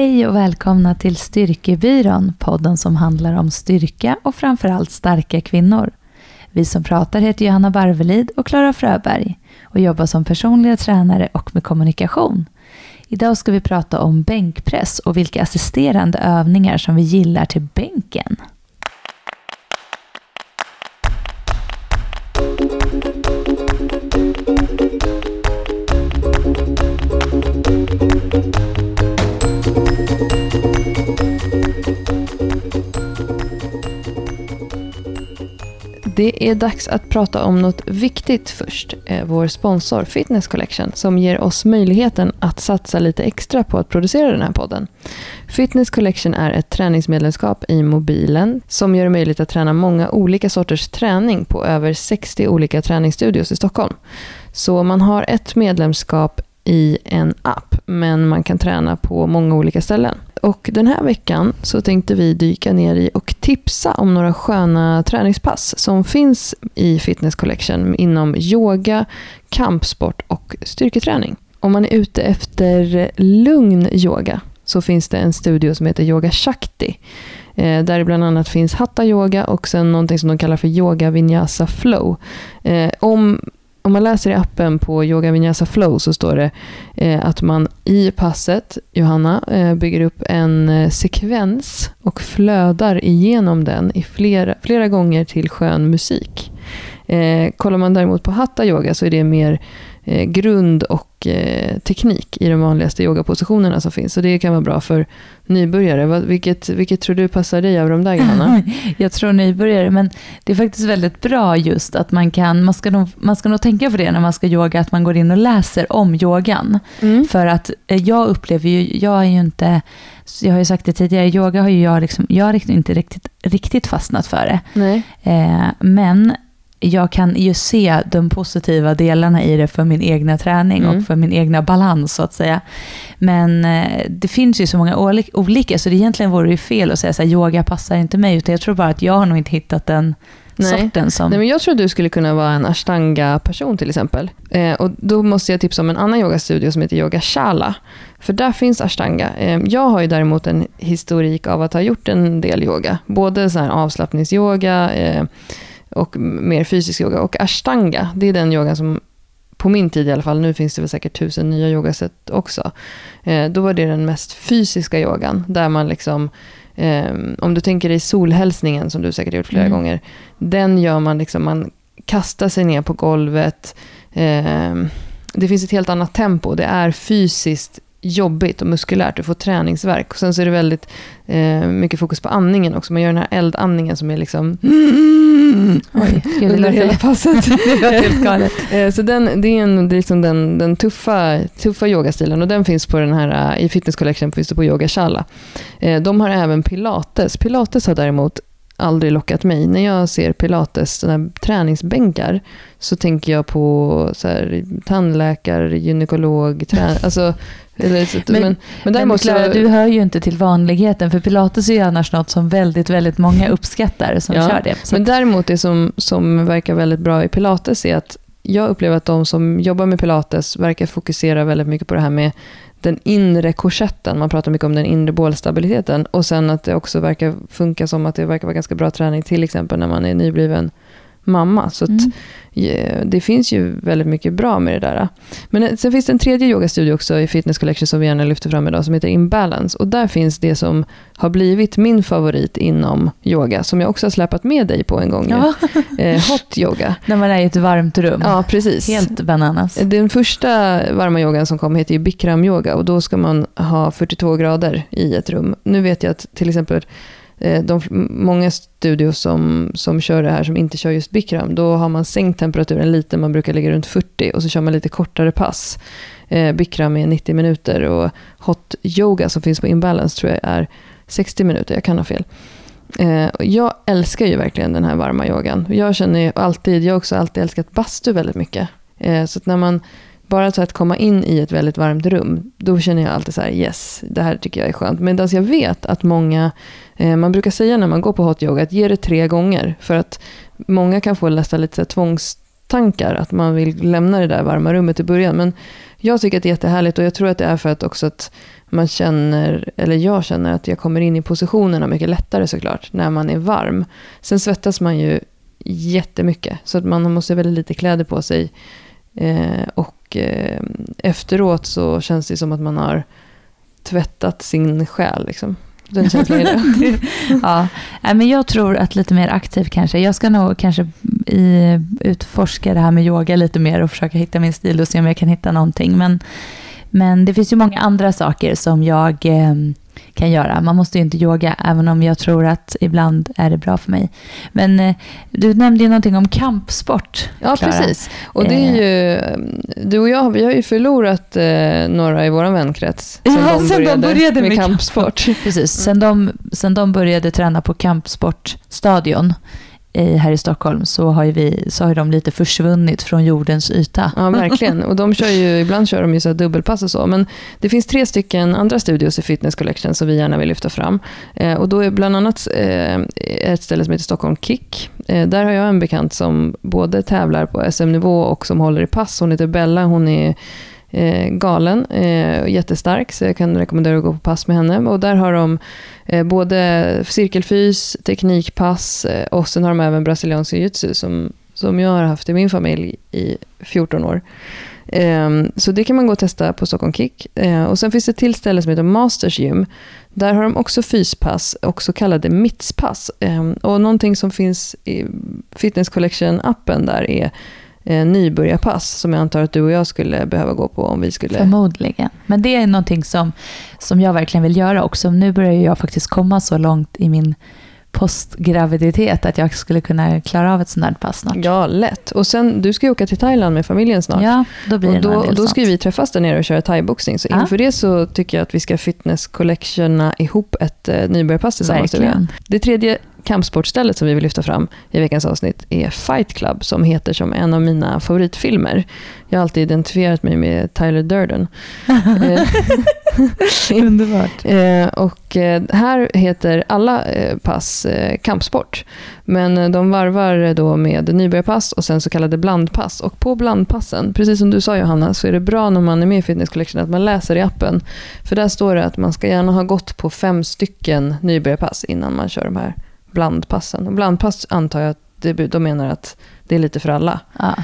Hej och välkomna till Styrkebyrån, podden som handlar om styrka och framförallt starka kvinnor. Vi som pratar heter Johanna Barvelid och Klara Fröberg och jobbar som personliga tränare och med kommunikation. Idag ska vi prata om bänkpress och vilka assisterande övningar som vi gillar till bänken. Det är dags att prata om något viktigt först. Eh, vår sponsor Fitness Collection som ger oss möjligheten att satsa lite extra på att producera den här podden. Fitness Collection är ett träningsmedlemskap i mobilen som gör det möjligt att träna många olika sorters träning på över 60 olika träningsstudios i Stockholm. Så man har ett medlemskap i en app, men man kan träna på många olika ställen. Och den här veckan så tänkte vi dyka ner i och tipsa om några sköna träningspass som finns i Fitness Collection inom yoga, kampsport och styrketräning. Om man är ute efter lugn yoga så finns det en studio som heter Yoga Shakti. Eh, där det bland annat finns hatta Yoga och sen någonting som de kallar för Yoga Vinyasa Flow. Eh, om om man läser i appen på Yoga Vinyasa Flow så står det eh, att man i passet, Johanna, eh, bygger upp en eh, sekvens och flödar igenom den i flera, flera gånger till skön musik. Eh, kollar man däremot på Hatta Yoga så är det mer eh, grund och eh, teknik i de vanligaste yogapositionerna som finns. Så det kan vara bra för nybörjare. Vad, vilket, vilket tror du passar dig av de där Johanna? Jag tror nybörjare, men det är faktiskt väldigt bra just att man kan, man ska nog, man ska nog tänka på det när man ska yoga, att man går in och läser om yogan. Mm. För att eh, jag upplever ju, jag är ju inte, jag har ju sagt det tidigare, yoga har ju jag liksom, jag har inte riktigt, riktigt fastnat för det. Nej. Eh, men jag kan ju se de positiva delarna i det för min egna träning mm. och för min egna balans så att säga. Men eh, det finns ju så många olika, så det egentligen vore ju fel att säga att yoga passar inte mig, utan jag tror bara att jag har nog inte hittat den Nej. sorten som... Nej, men jag tror att du skulle kunna vara en ashtanga-person till exempel. Eh, och då måste jag tipsa om en annan yogastudio som heter Yoga Shala. För där finns ashtanga. Eh, jag har ju däremot en historik av att ha gjort en del yoga. Både så här avslappningsyoga, eh, och mer fysisk yoga. Och ashtanga, det är den yogan som på min tid i alla fall, nu finns det väl säkert tusen nya yogasätt också. Eh, då var det den mest fysiska yogan, där man liksom, eh, om du tänker dig solhälsningen som du säkert gjort flera mm. gånger, den gör man liksom, man kastar sig ner på golvet, eh, det finns ett helt annat tempo, det är fysiskt jobbigt och muskulärt, du får träningsverk. Och sen så är det väldigt eh, mycket fokus på andningen också. Man gör den här eldandningen som är liksom mm, Oj, under hela passet. Eh, så den, det är, en, det är liksom den, den tuffa, tuffa yogastilen och den finns på den här, i Fitness Collection finns det på Yoga Shala. Eh, de har även pilates. Pilates har däremot aldrig lockat mig. När jag ser pilates, såna träningsbänkar, så tänker jag på så här, tandläkare, gynekolog, trän alltså eller, men, men, men däremot Clara, så... du hör ju inte till vanligheten, för pilates är ju annars något som väldigt, väldigt många uppskattar som ja, kör det. Så. Men däremot det som, som verkar väldigt bra i pilates är att jag upplever att de som jobbar med pilates verkar fokusera väldigt mycket på det här med den inre korsetten. Man pratar mycket om den inre bålstabiliteten. Och sen att det också verkar funka som att det verkar vara ganska bra träning, till exempel när man är nybliven mamma. Så mm. det finns ju väldigt mycket bra med det där. Men eh, sen finns det en tredje yogastudio också i Fitness Collection som vi gärna lyfter fram idag som heter Imbalance. Och där finns det som har blivit min favorit inom yoga som jag också har släpat med dig på en gång. Ja. Eh, hot yoga. När man är i ett varmt rum. Ja, precis. Helt bananas. Den första varma yogan som kom heter ju Bikram yoga och då ska man ha 42 grader i ett rum. Nu vet jag att till exempel Eh, Eh, de, många studios som, som kör det här som inte kör just Bikram, då har man sänkt temperaturen lite, man brukar ligga runt 40 och så kör man lite kortare pass. Eh, Bikram är 90 minuter och hot yoga som finns på Imbalance tror jag är 60 minuter, jag kan ha fel. Eh, jag älskar ju verkligen den här varma yogan. Jag känner ju alltid, jag har också alltid älskat bastu väldigt mycket. Eh, så att när man bara så att komma in i ett väldigt varmt rum, då känner jag alltid så här, yes, det här tycker jag är skönt. Medan jag vet att många, eh, man brukar säga när man går på hot yoga, att ge det tre gånger. För att många kan få nästan lite så här att man vill lämna det där varma rummet i början. Men jag tycker att det är jättehärligt och jag tror att det är för att också att man känner, eller jag känner att jag kommer in i positionerna mycket lättare såklart, när man är varm. Sen svettas man ju jättemycket, så att man måste ha väldigt lite kläder på sig. Eh, och eh, efteråt så känns det som att man har tvättat sin själ. Liksom. Den känslan är det. ja, men jag tror att lite mer aktiv kanske. Jag ska nog kanske i, utforska det här med yoga lite mer och försöka hitta min stil och se om jag kan hitta någonting. Men, men det finns ju många andra saker som jag eh, kan göra. Man måste ju inte yoga, även om jag tror att ibland är det bra för mig. Men eh, du nämnde ju någonting om kampsport. Ja, Clara. precis. Och det är ju, eh, du och jag vi har ju förlorat eh, några i vår vänkrets sen, ja, de, sen började de började med, med kampsport. Precis, sen de, sen de började träna på kampsportstadion i, här i Stockholm så har, ju vi, så har de lite försvunnit från jordens yta. Ja, verkligen. Och de kör ju, ibland kör de ju så dubbelpass och så. Men det finns tre stycken andra studios i Fitness Collection som vi gärna vill lyfta fram. Eh, och då är bland annat eh, ett ställe som heter Stockholm Kick. Eh, där har jag en bekant som både tävlar på SM-nivå och som håller i pass. Hon heter Bella. Hon är eh, galen, eh, jättestark, så jag kan rekommendera att gå på pass med henne. Och där har de eh, både cirkelfys, teknikpass eh, och sen har de även brasiliansk jiu-jitsu som, som jag har haft i min familj i 14 år. Ehm, så det kan man gå och testa på Stockholm Kick. Ehm, och sen finns det ett till ställe som heter Masters Gym. Där har de också fyspass och så kallade mittspass. Ehm, och någonting som finns i Fitness Collection-appen där är eh, nybörjarpass som jag antar att du och jag skulle behöva gå på om vi skulle... Förmodligen. Men det är någonting som, som jag verkligen vill göra också. Nu börjar jag faktiskt komma så långt i min postgraviditet att jag skulle kunna klara av ett sånt här pass snart. Ja, lätt. Och sen, du ska ju åka till Thailand med familjen snart. Ja, då blir det och då, då ska vi träffas där nere och köra thaiboxning. Så inför det så tycker jag att vi ska fitness collectiona ihop ett eh, nybörjarpass tillsammans. Verkligen. Det tredje kampsportstället som vi vill lyfta fram i veckans avsnitt är Fight Club som heter som en av mina favoritfilmer. Jag har alltid identifierat mig med Tyler Durden. Eh, Underbart. Eh, och eh, här heter alla pass kampsport. Men de varvar då med nybörjarpass och sen så kallade blandpass. Och på blandpassen, precis som du sa Johanna, så är det bra när man är med i Fitness Collection att man läser i appen. För där står det att man ska gärna ha gått på fem stycken nybörjarpass innan man kör de här blandpassen. Och blandpass antar jag att det, de menar att det är lite för alla. Ja.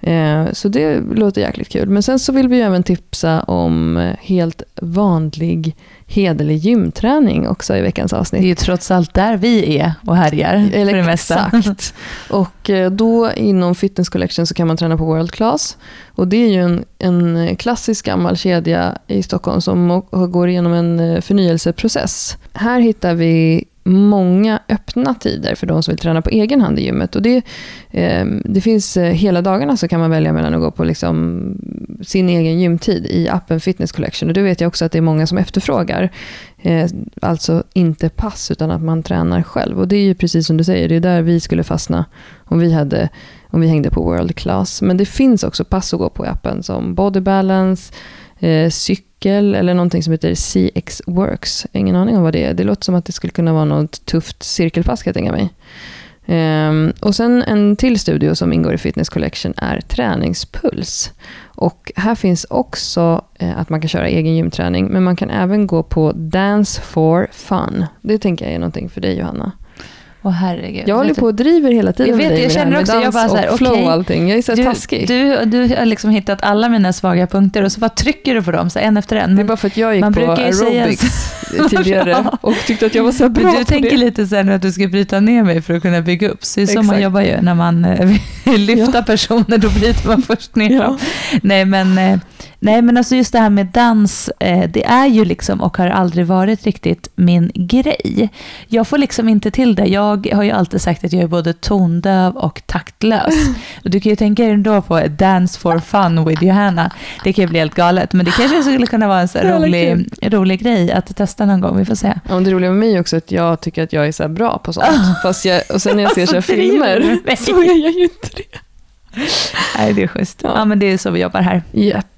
Eh, så det låter jäkligt kul. Men sen så vill vi ju även tipsa om eh, helt vanlig hederlig gymträning också i veckans avsnitt. Det är ju trots allt där vi är och härjar Eller för det mesta. Exakt. Och eh, då inom Fitness Collection så kan man träna på World Class. Och det är ju en, en klassisk gammal kedja i Stockholm som går igenom en förnyelseprocess. Här hittar vi många öppna tider för de som vill träna på egen hand i gymmet. Och det, eh, det finns eh, hela dagarna så kan man välja mellan att gå på liksom sin egen gymtid i appen Fitness Collection. Och det vet jag också att det är många som efterfrågar. Eh, alltså inte pass utan att man tränar själv. Och det är ju precis som du säger, det är där vi skulle fastna om vi, hade, om vi hängde på World Class. Men det finns också pass att gå på i appen som Body Balance, eh, artikel eller någonting som heter CX Works. Ingen aning om vad det är. Det låter som att det skulle kunna vara något tufft cirkelpass kan jag tänka mig. Um, och sen en till studio som ingår i Fitness Collection är Träningspuls. Och här finns också eh, att man kan köra egen gymträning, men man kan även gå på Dance for Fun. Det tänker jag är någonting för dig Johanna. Åh herregud. Jag håller på och driver hela tiden jag vet, jag känner också, jag bara så här, och flow okay, allting. Jag är så du, taskig. Du, du har liksom hittat alla mina svaga punkter och så bara trycker du på dem så en efter en. Men det är bara för att jag gick på aerobics tidigare och tyckte att jag var så bra Men Du tänker det. lite sen att du ska bryta ner mig för att kunna bygga upp. Så det är så man jobbar ju när man eh, vill lyfta ja. personer, då bryter man först ner ja. dem. Nej men, eh, nej men alltså just det här med dans, eh, det är ju liksom och har aldrig varit riktigt min grej. Jag får liksom inte till det. Jag har ju alltid sagt att jag är både tondöv och taktlös. Och du kan ju tänka dig då på Dance for fun with Johanna. Det kan ju bli helt galet, men det kanske skulle kunna vara en så rolig, rolig grej att testa någon gång. Vi får se. Ja, det roliga med mig också är att jag tycker att jag är så bra på sånt. Oh. Fast jag, och sen när jag ser så alltså, filmer så är jag ju inte det. Nej, det är schysst. Ja. ja. men det är så vi jobbar här. Japp.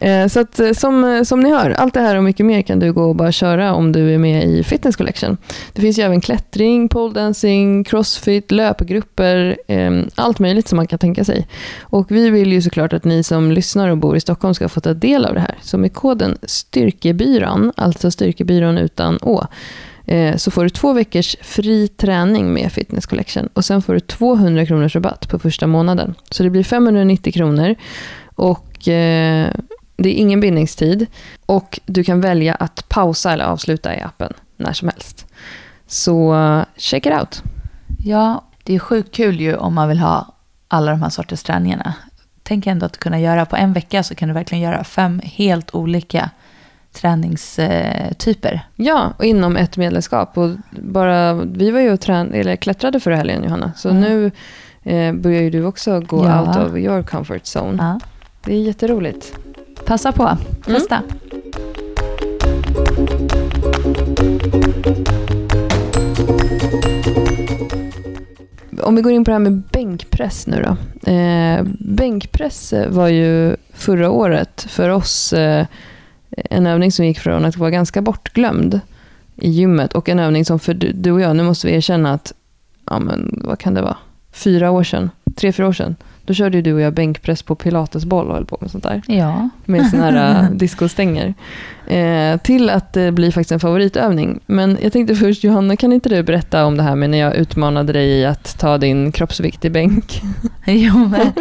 Eh, så att, eh, som, eh, som ni hör, allt det här och mycket mer kan du gå och bara köra om du är med i Fitness Collection. Det finns ju även klättring, poledancing, crossfit, löpgrupper, ehm, allt möjligt som man kan tänka sig. Och vi vill ju såklart att ni som lyssnar och bor i Stockholm ska få ta del av det här. Så med koden Styrkebyrån, alltså Styrkebyrån utan Å, så får du två veckors fri träning med Fitness Collection och sen får du 200 kronors rabatt på första månaden. Så det blir 590 kronor och eh, det är ingen bindningstid och du kan välja att pausa eller avsluta i appen när som helst. Så uh, check it out. Ja, det är sjukt kul ju om man vill ha alla de här sorters träningarna. Tänk ändå att kunna göra, på en vecka så kan du verkligen göra fem helt olika träningstyper. Ja, och inom ett medlemskap. Och bara, vi var ju och trän eller klättrade förra helgen, Johanna. Så mm. nu eh, börjar ju du också gå ja. out of your comfort zone. Ja. Det är jätteroligt. Passa på, testa. Mm. Om vi går in på det här med bänkpress nu då. Eh, bänkpress var ju förra året för oss eh, en övning som gick från att vara ganska bortglömd i gymmet och en övning som för du och jag, nu måste vi erkänna att, ja men vad kan det vara, fyra år sedan, tre, fyra år sedan, då körde ju du och jag bänkpress på pilatesboll och höll på med sånt där. Ja. Med såna här äh, discostänger. Eh, till att det blir faktiskt en favoritövning. Men jag tänkte först, Johanna, kan inte du berätta om det här med när jag utmanade dig i att ta din kroppsvikt i bänk? jo, men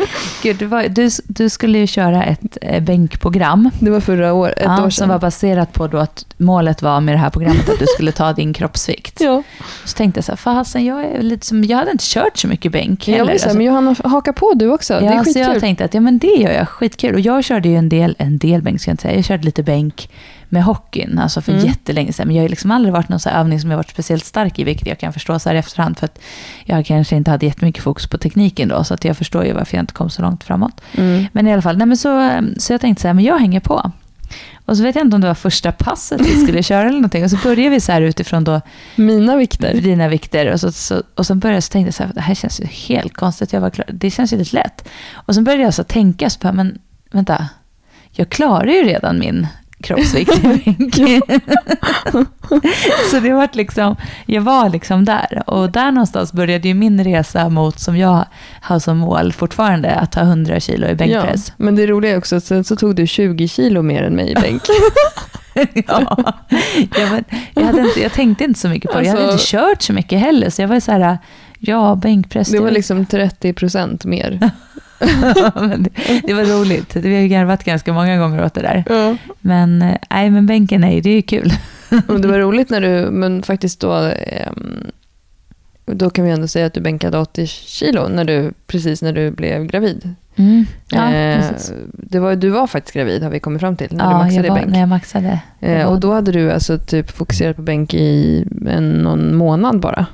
gud, du, var, du, du, skulle ju köra ett eh, bänkprogram. Det var förra år, ett ja, år sedan. Som var baserat på då att målet var med det här programmet att du skulle ta din kroppsvikt. ja. Så tänkte jag så här, fasen, jag är lite som, jag hade inte kört så mycket bänk heller. Jag alltså. men Johanna, haka på du också. Ja, det är skitkul. Så jag tänkte att ja, men det gör jag, skitkul. Och jag körde ju en del, en del bänk, ska jag inte säga. Jag körde lite bänk med hockeyn, alltså för mm. jättelänge sedan. Men jag har liksom aldrig varit någon så övning som jag varit speciellt stark i, vilket jag kan förstå så här i efterhand. För att jag kanske inte hade jättemycket fokus på tekniken då, så att jag förstår ju varför jag inte kom så långt framåt. Mm. Men i alla fall, nej men så, så jag tänkte så här, men jag hänger på. Och så vet jag inte om det var första passet vi skulle köra eller någonting. Och så började vi så här utifrån då... Mina vikter. Dina vikter. Och så, så, och så började jag så tänkte så här, det här känns ju helt konstigt. Jag var klar, det känns ju lite lätt. Och så började jag så tänka, så bara, men vänta, jag klarar ju redan min kroppsvikt Så det var liksom, jag var liksom där. Och där någonstans började ju min resa mot, som jag har som mål fortfarande, att ta 100 kilo i bänkpress. Ja, men det roliga är också att sen så tog du 20 kilo mer än mig i bänk. ja, jag, men, jag, hade inte, jag tänkte inte så mycket på det. Jag hade inte alltså- kört så mycket heller. Så jag var så här, ja, bänkpress. Det var liksom 30 procent mer. det, det, var roligt. Vi har garvat ganska många gånger åt det där. Ja. Men, eh, nej, men bänken, nej, det är ju kul. men det var roligt när du, men faktiskt då, ehm, då kan vi ändå säga att du bänkade 80 kilo när du, precis när du blev gravid. Mm. Ja, eh, det var, du var faktiskt gravid har vi kommit fram till, när ja, du maxade jag var, bänk. när jag maxade. Eh, och då hade du alltså typ fokuserat på bänk i en, någon månad bara?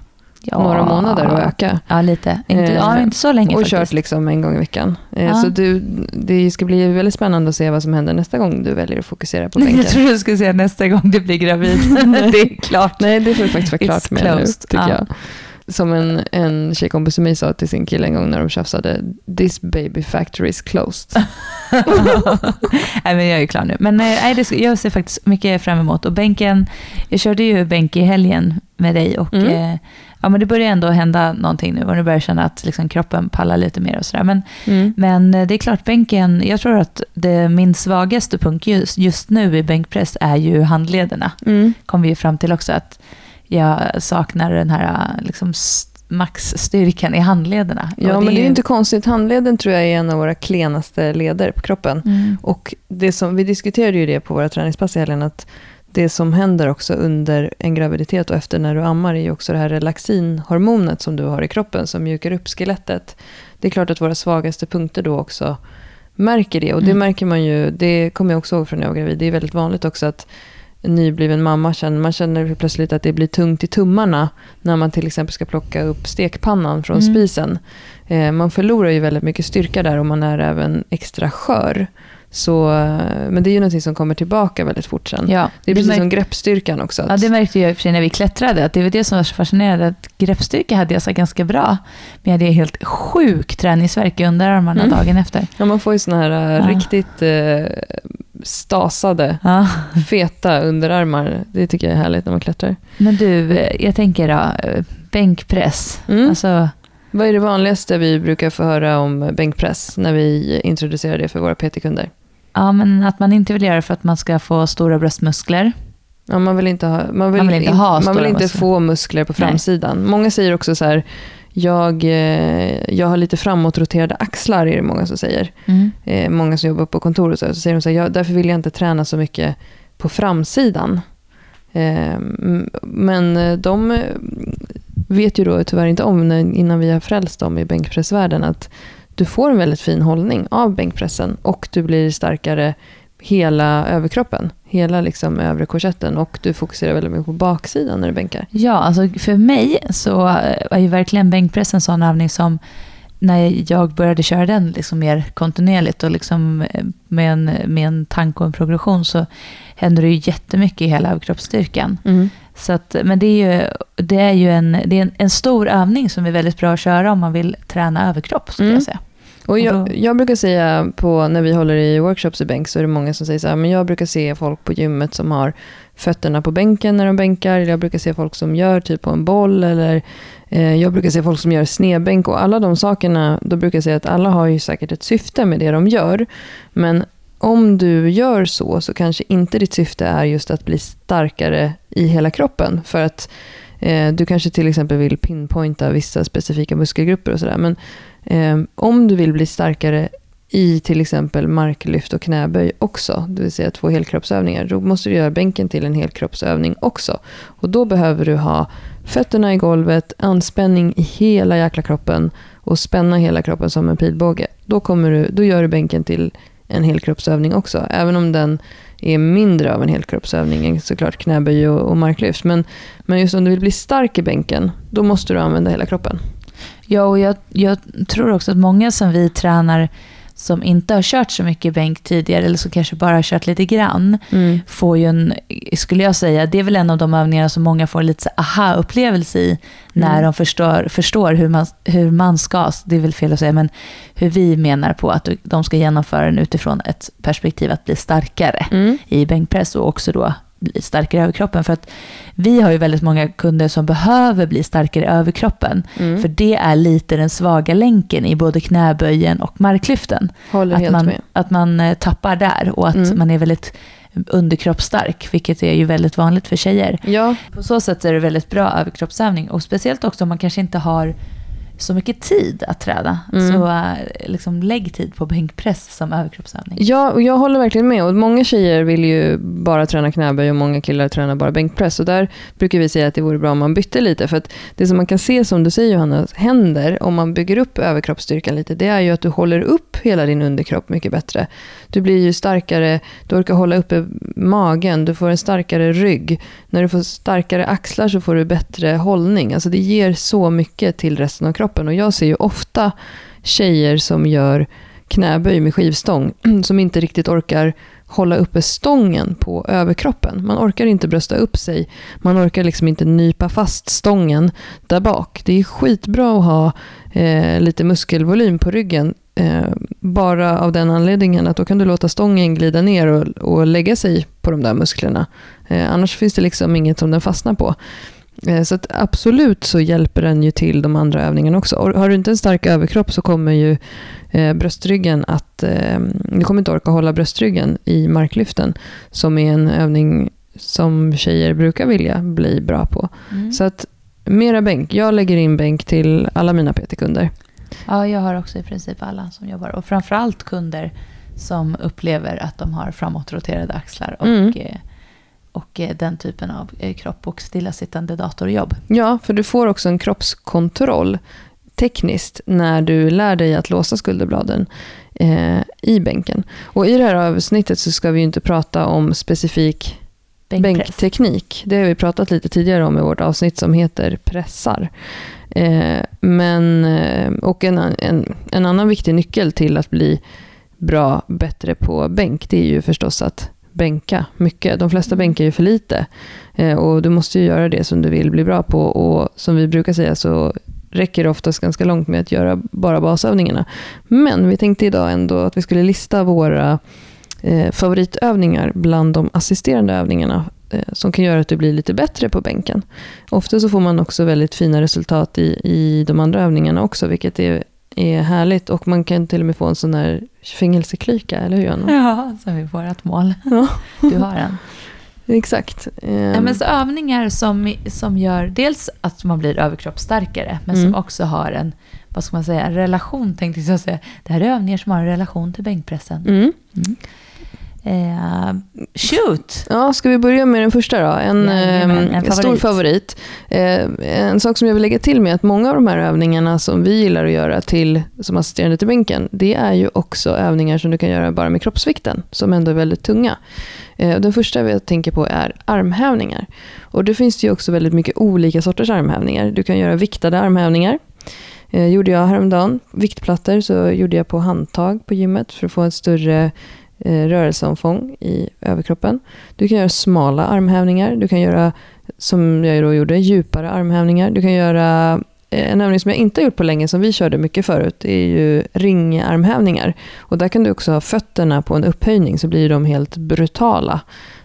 Ja. några månader och öka. Ja, lite. Inte, eh, ja, inte så länge Och faktiskt. kört liksom en gång i veckan. Eh, ja. Så du, det ska bli väldigt spännande att se vad som händer nästa gång du väljer att fokusera på bänken. Jag tror du skulle säga nästa gång du blir gravid. det är klart. Nej, det får du faktiskt vara klart med closed. nu, tycker ja. jag. Som en, en tjejkompis till mig sa till sin kille en gång när de tjafsade, this baby factory is closed. nej, men jag är klar nu. Men eh, nej, det, jag ser faktiskt mycket fram emot. Och bänken, jag körde ju bänk i helgen med dig och mm. eh, ja, men det börjar ändå hända någonting nu och nu börjar jag känna att liksom kroppen pallar lite mer och sådär. Men, mm. men eh, det är klart, bänken, jag tror att det, min svagaste punkt just, just nu i bänkpress är ju handlederna. Mm. Kom vi ju fram till också att jag saknar den här liksom, maxstyrkan i handlederna. Ja, men det är ju inte konstigt. Handleden tror jag är en av våra klenaste leder på kroppen. Mm. Och det som, vi diskuterade ju det på våra träningspass i helgen, att det som händer också under en graviditet och efter när du ammar är ju också det här relaxinhormonet som du har i kroppen som mjukar upp skelettet. Det är klart att våra svagaste punkter då också märker det. Och det mm. märker man ju, det kommer jag också ihåg från när jag var gravid. Det är väldigt vanligt också att nybliven mamma känner, man känner plötsligt att det blir tungt i tummarna när man till exempel ska plocka upp stekpannan från mm. spisen. Eh, man förlorar ju väldigt mycket styrka där och man är även extra skör. Så, men det är ju någonting som kommer tillbaka väldigt fort sen. Ja, det är precis det som greppstyrkan också. Att... Ja, det märkte jag i och för sig när vi klättrade. Att det var det som var så fascinerande. Att greppstyrka hade jag så ganska bra. Men jag hade helt sjuk träningsverk i underarmarna mm. dagen efter. Ja, man får ju sådana här ja. riktigt eh, stasade, Ja. feta underarmar. Det tycker jag är härligt när man klättrar. Men du, jag tänker då, bänkpress. Mm. Alltså, Vad är det vanligaste vi brukar få höra om bänkpress när vi introducerar det för våra PT-kunder? ja, men att man inte vill göra det för att man ska få stora bröstmuskler. Ja, man vill inte, ha, man vill Man vill inte in- ha man vill inte muskler. få muskler på Nej. framsidan. Många säger också så här, jag, eh, jag har lite framåtroterade axlar, är det många som säger. Mm. Eh, många som jobbar på kontor och så, så säger de så här, jag, därför vill jag inte träna så mycket på framsidan. Eh, men de vet ju då tyvärr inte om, innan vi har frälst dem i bänkpressvärlden, att du får en väldigt fin hållning av bänkpressen och du blir starkare hela överkroppen, hela liksom övre korsetten och du fokuserar väldigt mycket på baksidan när du bänkar. Ja, alltså för mig så är ju verkligen bänkpress en sån övning som när jag började köra den liksom mer kontinuerligt och liksom eh, med, en, med en tanke och en progression så händer det ju jättemycket i hela överkroppsstyrkan. Så att, men det är ju, det är ju en, det är en, en stor övning som är väldigt bra att köra om man vill träna överkropp, skulle Mm. jag säga. Och jag, jag brukar säga på, när vi håller i workshops i bänk så är det många som säger så här, men jag brukar se folk på gymmet som har fötterna på bänken när de bänkar. Eller jag brukar se folk som gör typ på en boll. Eller eh, jag brukar se folk som gör snedbänk. Och alla de sakerna, då brukar jag säga att alla har ju säkert ett syfte med det de gör. Men om du gör så, så kanske inte ditt syfte är just att bli starkare i hela kroppen. För att eh, du kanske till exempel vill pinpointa vissa specifika muskelgrupper och sådär. Men Ehm, om du vill bli starkare i till exempel marklyft och knäböj också, det vill säga två helkroppsövningar, då måste du göra bänken till en helkroppsövning också. Och då behöver du ha fötterna i golvet, anspänning i hela jäkla kroppen och spänna hela kroppen som en pilbåge. Då, kommer du, då gör du bänken till en helkroppsövning också, även om den är mindre av en helkroppsövning än såklart knäböj och, och marklyft. Men, men just om du vill bli stark i bänken, då måste du använda hela kroppen. Ja, och jag, jag tror också att många som vi tränar som inte har kört så mycket bänk tidigare eller som kanske bara har kört lite grann får ju en, skulle jag säga, det är väl en av de övningarna som många får lite aha-upplevelse i när Mm. de förstår, förstår hur, man, hur man ska, det är väl fel att säga, men hur vi menar på att de ska genomföra den utifrån ett perspektiv att bli starkare Mm. i bänkpress och också då bli starkare i överkroppen. För att vi har ju väldigt många kunder som behöver bli starkare i överkroppen. Mm. För det är lite den svaga länken i både knäböjen och marklyften. Håller Att man, med. att man eh, tappar där och att Mm. man är väldigt underkroppsstark, vilket är ju väldigt vanligt för tjejer. Ja, På så sätt är det väldigt bra överkroppsövning och speciellt också om man kanske inte har så mycket tid att träna. Mm. Så eh, liksom lägg tid på bänkpress som överkroppsövning. Ja, och jag håller verkligen med. Och många tjejer vill ju bara träna knäböj och många killar tränar bara bänkpress. Och där brukar vi säga att det vore bra om man bytte lite. För att det som man kan se, som du säger Johanna, händer om man bygger upp överkroppsstyrkan lite, det är ju att du håller upp hela din underkropp mycket bättre. Du blir ju starkare, du orkar hålla uppe magen, du får en starkare rygg. När du får starkare axlar så får du bättre hållning. Alltså det ger så mycket till resten av kroppen. Och jag ser ju ofta tjejer som gör knäböj med skivstång som inte riktigt orkar hålla uppe stången på överkroppen. Man orkar inte brösta upp sig. Man orkar liksom inte nypa fast stången där bak. Det är skitbra att ha eh, lite muskelvolym på ryggen. Eh, bara av den anledningen att då kan du låta stången glida ner och, och lägga sig på de där musklerna. Eh, annars finns det liksom inget som den fastnar på. Eh, Så att absolut så hjälper den ju till de andra övningarna också. Och har du inte en stark överkropp så kommer ju eh, bröstryggen att... Eh, du kommer inte orka hålla bröstryggen i marklyften som är en övning som tjejer brukar vilja bli bra på. Mm. Så att mera bänk. Jag lägger in bänk till alla mina PT-kunder. Ja, jag har också i princip alla som jobbar. Och framförallt kunder som upplever att de har framåtroterade axlar och, Mm. Och eh, den typen av eh, kropp och stillasittande datorjobb. Ja, för du får också en kroppskontroll tekniskt när du lär dig att låsa skulderbladen eh, i bänken. Och i det här avsnittet så ska vi ju inte prata om specifik Bänkpress. bänkteknik. Det har vi pratat lite tidigare om i vårt avsnitt som heter pressar. Eh, men, eh, och en, en, en annan viktig nyckel till att bli bra, bättre på bänk, det är ju förstås att bänka mycket. De flesta bänkar ju för lite. Eh, och du måste ju göra det som du vill bli bra på. Och som vi brukar säga så räcker det oftast ganska långt med att göra bara basövningarna. Men vi tänkte idag ändå att vi skulle lista våra eh, favoritövningar bland de assisterande övningarna eh, som kan göra att du blir lite bättre på bänken. Ofta så får man också väldigt fina resultat i, i de andra övningarna också, vilket är, är härligt. Och man kan till och med få en sån här fängelseklyka, eller hur Johanna? Ja, som är vårt mål. Ja. Du har en. Exakt. Ja, Ehm, men så övningar som, som gör dels att man blir överkroppsstarkare, men Mm. som också har en, vad ska man säga, en relation tänkte jag säga. Det här är övningar som har en relation till bänkpressen. mm. Eh, shoot! Ja, ska vi börja med den första då? En, Jajamän, en ehm, favorit. stor favorit. Eh, en sak som jag vill lägga till med att många av de här övningarna som vi gillar att göra till, som assisterande till bänken, det är ju också övningar som du kan göra bara med kroppsvikten, som ändå är väldigt tunga. Eh, den första jag tänker på är armhävningar. Och det finns ju också väldigt mycket olika sorters armhävningar. Du kan göra viktade armhävningar. Eh, gjorde jag häromdagen. Viktplattor så gjorde jag på handtag på gymmet för att få ett större eh, rörelseomfång i överkroppen. Du kan göra smala armhävningar. Du kan göra, som jag då gjorde, djupare armhävningar. Du kan göra eh, en övning som jag inte har gjort på länge, som vi körde mycket förut, det är ju ringarmhävningar. Och där kan du också ha fötterna på en upphöjning, så blir de helt brutala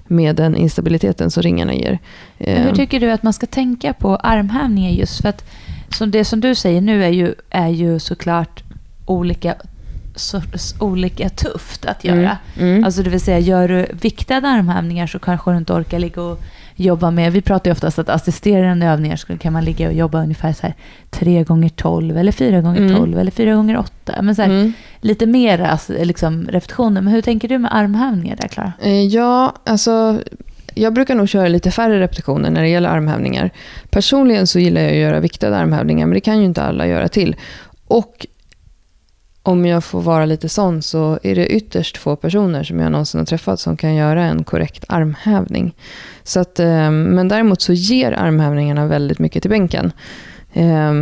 med den instabiliteten som ringarna ger. Men Eh, hur tycker du att man ska tänka på armhävningar just för att som det som du säger nu är ju, är ju såklart olika, så, olika tufft att göra. Mm, mm. Alltså det vill säga, gör du viktade armhävningar så kanske du inte orkar ligga och jobba med, vi pratar ju oftast att assisterande övningar så kan man ligga och jobba ungefär så här 3 gånger 12 eller 4 gånger Mm. 12 eller 4 gånger 8 Men så här, Mm. lite mer alltså, liksom, repetitioner. Men hur tänker du med armhävningar där Klara? Eh, Ja, alltså jag brukar nog köra lite färre repetitioner när det gäller armhävningar. Personligen så gillar jag att göra viktade armhävningar, men det kan ju inte alla göra till. Och om jag får vara lite sån så är det ytterst få personer som jag någonsin har träffat som kan göra en korrekt armhävning. Så att, eh, men däremot så ger armhävningarna väldigt mycket till bänken. Eh,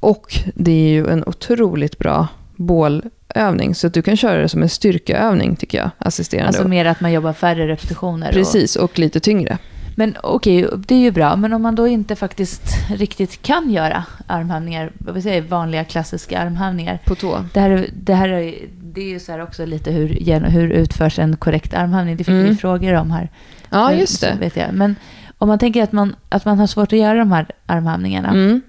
Och det är ju en otroligt bra bålövning, så att du kan köra det som en styrkeövning tycker jag, assisterande. Alltså mer att man jobbar färre repetitioner. Och, Precis, och lite tyngre. Men okej, det är ju bra. Men om man då inte faktiskt riktigt kan göra armhävningar, vad säga vanliga klassiska armhävningar. På tå. Det här, det här är, det är ju så här också lite hur, hur utförs en korrekt armhävning. Det fick Mm. vi frågor om här. Ja, Eh, just så det. Vet jag. Men om man tänker att man, att man har svårt att göra de här armhävningarna. Mm.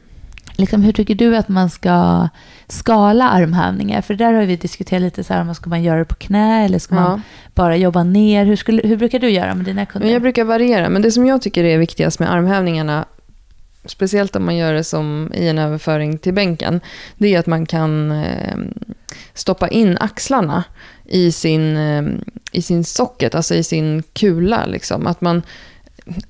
Liksom, hur tycker du att man ska skala armhävningar? För där har vi diskuterat lite så här, om man ska man göra det på knä eller ska man Ja. bara jobba ner? Hur, skulle, hur brukar du göra med dina kunder? Men jag brukar variera, men det som jag tycker är viktigast med armhävningarna, speciellt om man gör det som i en överföring till bänken, det är att man kan eh, stoppa in axlarna i sin, eh, i sin socket, alltså i sin kula. Liksom. Att man,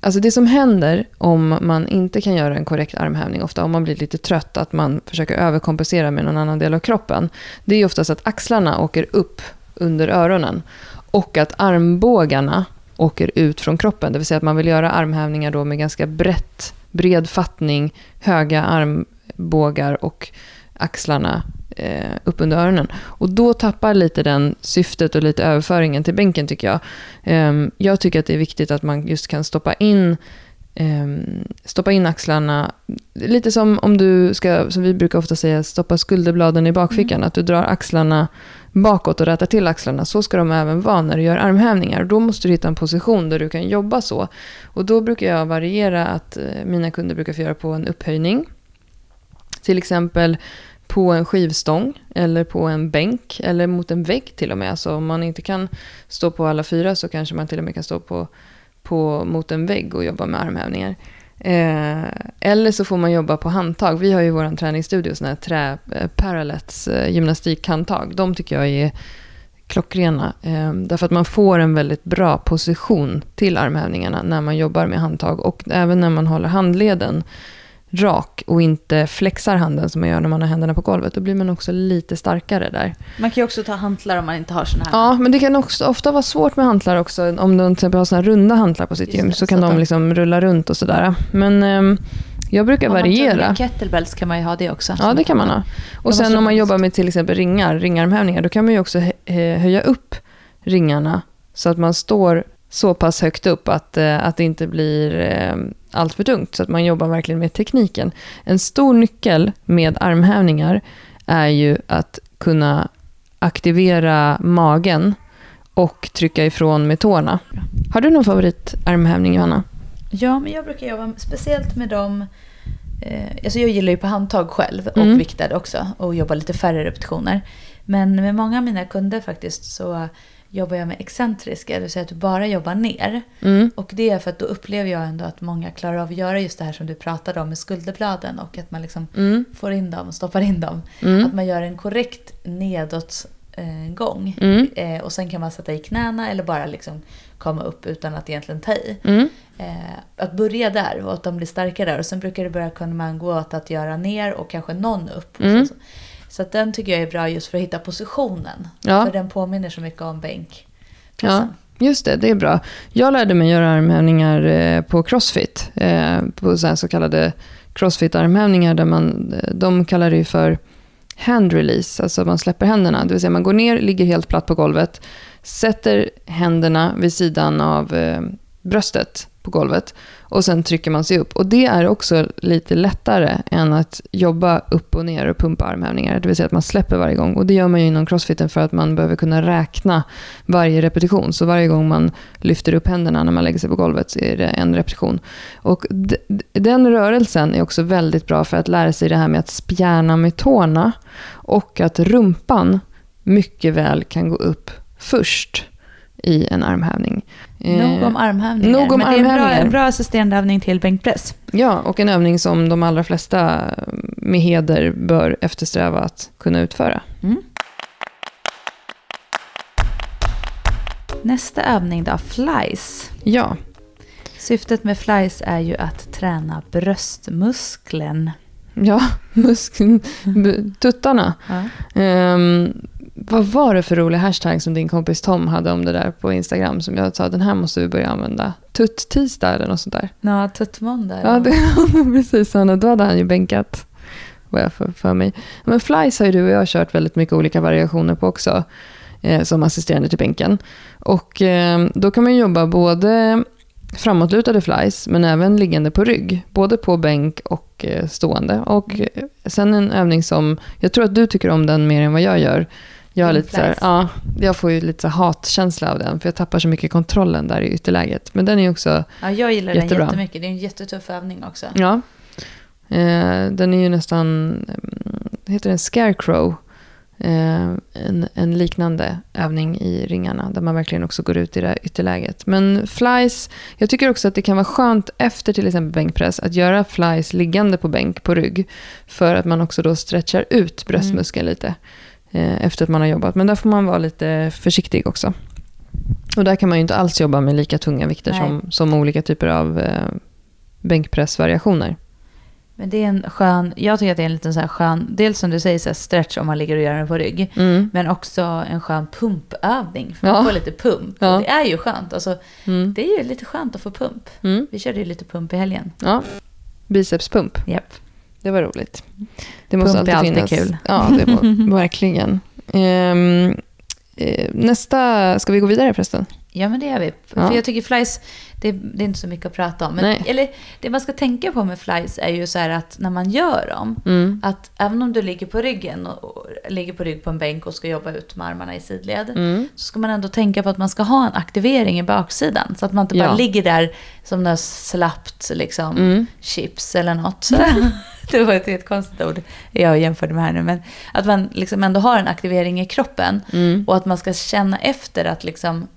alltså det som händer om man inte kan göra en korrekt armhävning, ofta om man blir lite trött, att man försöker överkompensera med någon annan del av kroppen, det är oftast att axlarna åker upp under öronen och att armbågarna åker ut från kroppen. Det vill säga att man vill göra armhävningar då med ganska brett, bred fattning, höga armbågar och axlarna eh, upp under öronen. Och då tappar lite den syftet och lite överföringen till bänken tycker jag. Ehm, jag tycker att det är viktigt att man just kan stoppa in ehm, stoppa in axlarna, lite som om du ska, som vi brukar ofta säga, stoppa skulderbladen i bakfickan. Att du drar axlarna bakåt och rätar till axlarna. Så ska de även vara när du gör armhävningar. Då måste du hitta en position där du kan jobba så. Och då brukar jag variera att eh, mina kunder brukar få göra på en upphöjning. Till exempel på en skivstång eller på en bänk eller mot en vägg till och med. Så om man inte kan stå på alla fyra så kanske man till och med kan stå på, på, mot en vägg och jobba med armhävningar. Eh, eller så får man jobba på handtag. Vi har ju i vår träningsstudio sådana här trä eh, parallets eh, gymnastikhandtag. De tycker jag är klockrena. Eh, därför att man får en väldigt bra position till armhävningarna när man jobbar med handtag. Och även när man håller handleden rak och inte flexar handen som man gör när man har händerna på golvet. Då blir man också lite starkare där. Man kan ju också ta hantlar om man inte har såna här. Ja, men det kan också ofta vara svårt med hantlar också. Om de till exempel har såna här runda hantlar på sitt Just gym det, så så kan de liksom rulla runt och sådär. Men ehm, jag brukar Om man variera. tuggar kettlebells kan man ju ha det också. Ja, det kan man ha. Och sen om man man- jobbar med till exempel ringar, ringarmhävningar, då kan man ju också hö- hö- höja upp ringarna så att man står så pass högt upp att, eh, att det inte blir eh, allt för tungt. Så att man jobbar verkligen med tekniken. En stor nyckel med armhävningar är ju att kunna aktivera magen och trycka ifrån med tårna. Har du någon favoritarmhävning Johanna? Ja, men jag brukar jobba speciellt med dem. Eh, alltså jag gillar ju på handtag själv och Mm. viktad också och jobba lite färre repetitioner. Men med många av mina kunder faktiskt så jobbar jag med excentriska, det vill säga att du bara jobbar ner. Mm. Och det är för att då upplever jag ändå att många klarar av att göra just det här som du pratade om med skulderbladen och att man liksom Mm. får in dem och stoppar in dem. Mm. Att man gör en korrekt nedåtgång. Mm. Eh, och sen kan man sätta i knäna eller bara liksom komma upp utan att egentligen ta i. Mm. Eh, att börja där och att de blir starka där. Och sen brukar det börja kunna man gå åt att göra ner och kanske någon upp. Och Mm. så, så att den tycker jag är bra just för att hitta positionen. Ja. För den påminner så mycket om bänk. Ja, just det. Det är bra. Jag lärde mig göra armhävningar eh, på crossfit. Eh, på så, så kallade crossfit-armhävningar. Där man, eh, de kallar det ju för hand release. Alltså man släpper händerna. Det vill säga man går ner, ligger helt platt på golvet. Sätter händerna vid sidan av bröstet på golvet. Och sen trycker man sig upp. Och det är också lite lättare än att jobba upp och ner och pumpa armhävningar. Det vill säga att man släpper varje gång. Och det gör man ju inom crossfiten för att man behöver kunna räkna varje repetition. Så varje gång man lyfter upp händerna när man lägger sig på golvet så är det en repetition. Och den rörelsen är också väldigt bra för att lära sig det här med att spjärna med tårna. Och att rumpan mycket väl kan gå upp först i en armhävning. Nog om Eh, armhävningar. nog om Men det är en bra, en bra assisterande övning till bänkpress. Ja, och en övning som de allra flesta med heder bör eftersträva att kunna utföra. Mm. Nästa övning då, flies. Ja, Syftet med flies är ju att träna bröstmuskeln. ja muskeln, tuttarna. Ja. Ehm, vad var det för rolig hashtag som din kompis Tom hade om det där på Instagram som jag sa den här måste vi börja använda. Tutt-tisdag eller något sånt där. Ja, tuttmåndag. Ja, det, precis. Och då hade han ju bänkat, vad jag för, för mig. Men flies har ju du och jag kört väldigt mycket olika variationer på också, eh, som assisterande till bänken. Och eh, då kan man ju jobba både framåtlutade flies, men även liggande på rygg. Både på bänk och eh, stående. Och eh, sen en övning som, jag tror att du tycker om den mer än vad jag gör. Jag, lite så här, ja, jag får ju lite så hatkänsla av den, för jag tappar så mycket kontrollen där i ytterläget. Men den är ju också Ja, jag gillar Jättebra. den jättemycket. Det är en jättetuff övning också. Ja. Eh, den är ju nästan, mm, heter den scarecrow? Eh, en, en liknande övning i ringarna där man verkligen också går ut i det här ytterläget. Men flies, jag tycker också att det kan vara skönt efter till exempel bänkpress att göra flies liggande på bänk på rygg. För att man också då stretchar ut bröstmuskeln lite eh, efter att man har jobbat. Men där får man vara lite försiktig också. Och där kan man ju inte alls jobba med lika tunga vikter Nej. som, som olika typer av eh, bänkpressvariationer. Men det är en skön, jag tycker att det är en liten så här skön, dels som du säger så stretch om man ligger och gör den på rygg. Mm. Men också en skön pumpövning. För Ja. man får lite pump. Ja. Det är ju skönt. Alltså, Mm. det är ju lite skönt att få pump. Mm. Vi körde ju lite pump i helgen. Ja. Bicepspump, Japp. Det var roligt. Det måste Pump är alltid alltid finnas. kul. Ja, det var verkligen. Ehm, eh, nästa, ska vi gå vidare förresten? Ja, men det gör vi. Ja. För jag tycker flies, det, det är inte så mycket att prata om. Men, Nej. eller, det man ska tänka på med flies är ju så här att när man gör dem, Mm. att även om du ligger på ryggen och, och ligger på rygg på en bänk och ska jobba ut med armarna i sidled, Mm. så ska man ändå tänka på att man ska ha en aktivering i baksidan. Så att man inte bara Ja. ligger där som något slappt liksom, Mm. chips eller något. det var ett helt konstigt ord jag jämförde med här nu. Men att man liksom ändå har en aktivering i kroppen. Mm. Och att man ska känna efter att liksom,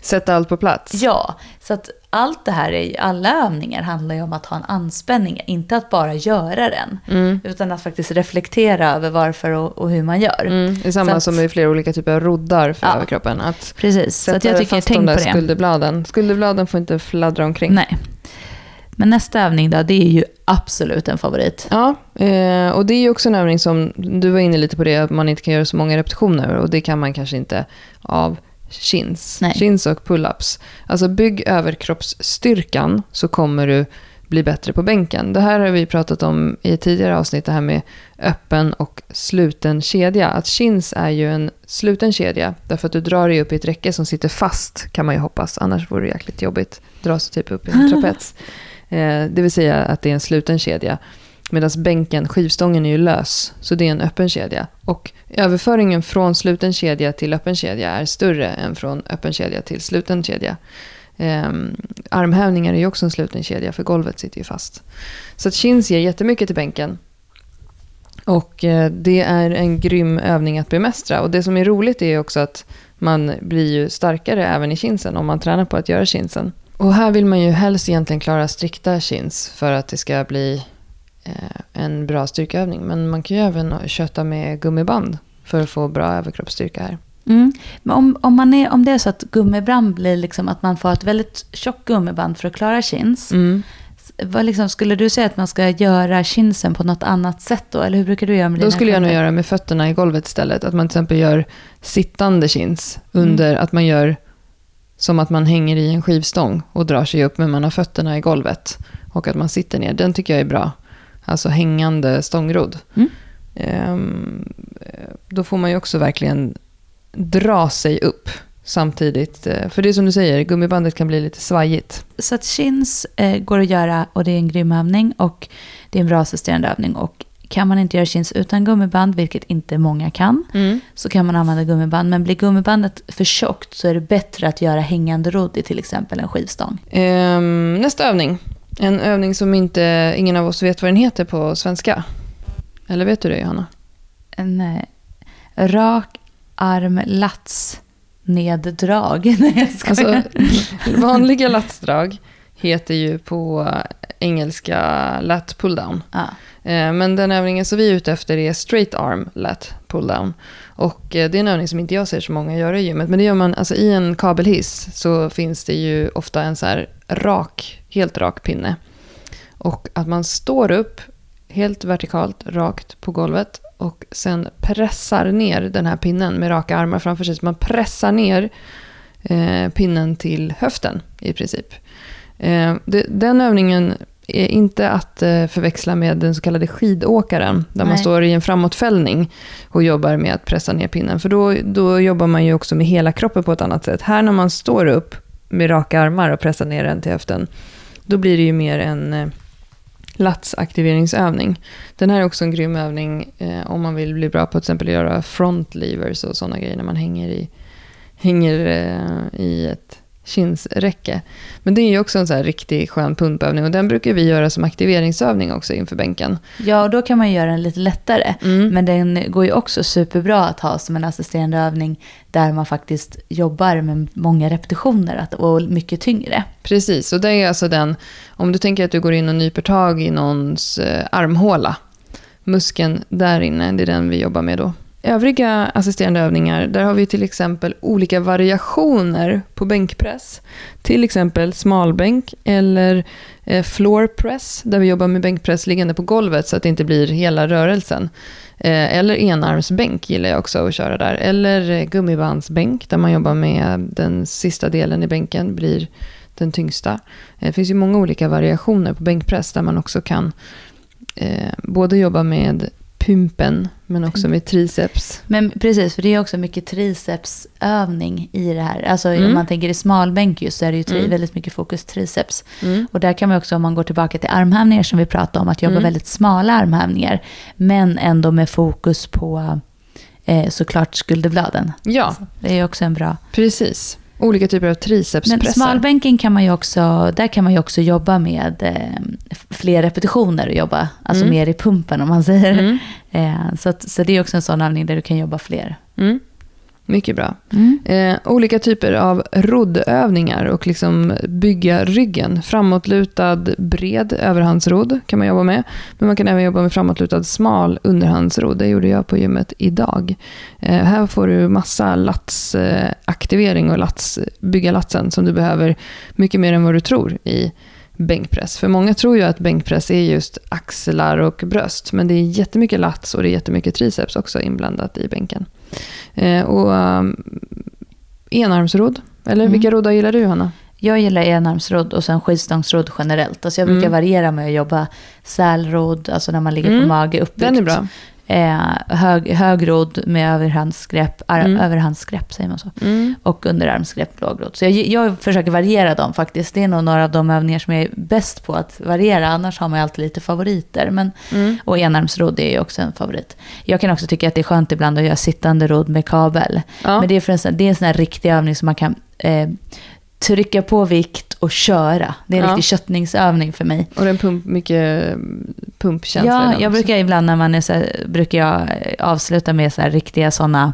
Sätta allt på plats. ja. Så att allt det här, i alla övningar handlar ju om att ha en anspänning. Inte att bara göra den. Mm. Utan att faktiskt reflektera över varför och, och hur man gör. Mm. Det är samma Så att- som med flera olika typer av roddar för Ja. överkroppen. Att Precis, så sätta att jag tycker fast tänk de på där det. skulderbladen. Skulderbladen får inte fladdra omkring. Nej. Men nästa övning då, det är ju absolut en favorit. Ja, eh, och det är ju också en övning som, du var inne lite på det, att man inte kan göra så många repetitioner och det kan man kanske inte av chins. Nej. Chins och pull-ups. Alltså bygg överkroppsstyrkan så kommer du bli bättre på bänken. Det här har vi pratat om i tidigare avsnitt, det här med öppen och sluten kedja. Att chins är ju en sluten kedja, därför att du drar dig upp i ett räcke som sitter fast, kan man ju hoppas. Annars vore det jäkligt jobbigt. Dra sig typ upp i en trapets. Eh, det vill säga att det är en sluten kedja. Medan bänken, skivstången är ju lös, så det är en öppen kedja. Och överföringen från sluten kedja till öppen kedja är större än från öppen kedja till sluten kedja. Um, armhävningar är ju också en sluten kedja för golvet sitter ju fast. Så att chins ger jättemycket till bänken. Och uh, det är en grym övning att bemästra. Och det som är roligt är också att man blir ju starkare även i chinsen om man tränar på att göra chinsen. Och här vill man ju helst egentligen klara strikta chins för att det ska bli uh, en bra styrkeövning. Men man kan ju även köta med gummiband för att få bra överkroppsstyrka här. Mm. Men om, om, man är, om det är så att gummiband blir liksom att man får ett väldigt tjockt gummiband för att klara chins. Mm. Vad liksom, skulle du säga att man ska göra chinsen på något annat sätt då? Eller hur brukar du göra med Då skulle jag nog göra med fötterna i golvet istället. Att man till exempel gör sittande chins. Under mm. att man gör som att man hänger i en skivstång och drar sig upp men man har fötterna i golvet. Och att man sitter ner. Den tycker jag är bra. Alltså hängande stångrodd. Mm. Um, då får man ju också verkligen dra sig upp samtidigt. Eh, för det är som du säger, gummibandet kan bli lite svajigt. Så att chins eh, går att göra och det är en grym övning och det är en bra assisterande övning. Och kan man inte göra chins utan gummiband, vilket inte många kan, mm. så kan man använda gummiband. Men blir gummibandet för tjockt så är det bättre att göra hängande rodd i till exempel en skivstång. Um, nästa övning. En övning som inte ingen av oss vet vad den heter på svenska. Eller vet du det, Johanna? Nej. Rak armlats neddrag. Nej, jag alltså, vanliga latsdrag heter ju på engelska lat pulldown. Ah. Eh, men den övningen som vi är ute efter är straight arm lat pulldown. Och eh, det är en övning som inte jag ser så många göra i gymmet. Men det gör man, alltså i en kabelhiss så finns det ju ofta en så här rak, helt rak pinne. Och att man står upp helt vertikalt, rakt på golvet och sen pressar ner den här pinnen med raka armar framför sig. Så man pressar ner eh, pinnen till höften i princip. Eh, det, den övningen inte att eh, förväxla med den så kallade skidåkaren. Där Nej. man står i en framåtfällning och jobbar med att pressa ner pinnen. För då, då jobbar man ju också med hela kroppen på ett annat sätt. Här när man står upp med raka armar och pressar ner den till höften. Då blir det ju mer en eh, latsaktiveringsövning. Den här är också en grym övning eh, om man vill bli bra på att till exempel göra front levers och sådana grejer när man hänger i, hänger, eh, i ett kinsräcke. Men det är ju också en så här riktig skön pumpövning och den brukar vi göra som aktiveringsövning också inför bänken. Ja, och då kan man göra den lite lättare. Mm. Men den går ju också superbra att ha som en assisterande övning där man faktiskt jobbar med många repetitioner och mycket tyngre. Precis, och det är alltså den, om du tänker att du går in och nyper tag i någons eh, armhåla, muskeln där inne, det är den vi jobbar med då. Övriga assisterande övningar, där har vi till exempel olika variationer på bänkpress. Till exempel smalbänk eller eh, floor press, där vi jobbar med bänkpress liggande på golvet så att det inte blir hela rörelsen. Eh, eller enarmsbänk gillar jag också att köra där. Eller eh, gummibandsbänk, där man jobbar med den sista delen i bänken, blir den tyngsta. Det finns ju många olika variationer på bänkpress där man också kan både jobba med pumpen, men också med triceps. Men precis, för det är också mycket tricepsövning i det här. Alltså mm. om man tänker i smalbänk just så är det ju tri- mm. väldigt mycket fokus triceps. Mm. Och där kan man också, om man går tillbaka till armhävningar som vi pratade om, att jobba mm. väldigt smala armhävningar. Men ändå med fokus på eh, såklart skulderbladen. Ja. Så det är också en bra... Precis. Olika typer av tricepspressar. Men smalbänken kan man ju också, där kan man ju också jobba med eh, fler repetitioner och jobba, alltså mm. mer i pumpen om man säger. Mm. Eh, så, att, så det är också en sån övning där du kan jobba fler. Mm. Mycket bra. Mm. Eh, olika typer av roddövningar och liksom bygga ryggen. Framåtlutad bred överhandsrodd kan man jobba med. Men man kan även jobba med framåtlutad smal underhandsrodd. Det gjorde jag på gymmet idag. Eh, här får du massa latsaktivering och lats, bygga latsen som du behöver mycket mer än vad du tror i bänkpress. För många tror ju att bänkpress är just axlar och bröst. Men det är jättemycket lats och det är jättemycket triceps också inblandat i bänken. Eh, och um, enarmsrodd. Eller mm. vilka roddar gillar du, Hanna? Jag gillar enarmsrodd och sen skivstångsrodd generellt. Alltså jag brukar mm. variera med att jobba sälrodd, alltså när man ligger mm. på mage uppbyggt. Den är bra. Eh, hög, högrodd med överhandsgrepp, ar, Mm. överhandsgrepp säger man så. Mm. Och underarmsgrepp, lågrodd. Så jag, jag försöker variera dem faktiskt. Det är nog några av de övningar som jag är bäst på att variera. Annars har man ju alltid lite favoriter. Men, Mm. och enarmsrodd är ju också en favorit. Jag kan också tycka att det är skönt ibland att göra sittande rodd med kabel. Ja. Men det är, för en, det är en sån här riktig övning som man kan eh, trycka på vikt och köra. Det är en Ja. riktig köttningsövning för mig. Och den pump, mycket mm, pumpkänsla Ja, jag också. brukar ibland när man är så här, brukar jag eh, avsluta med så här riktiga sådana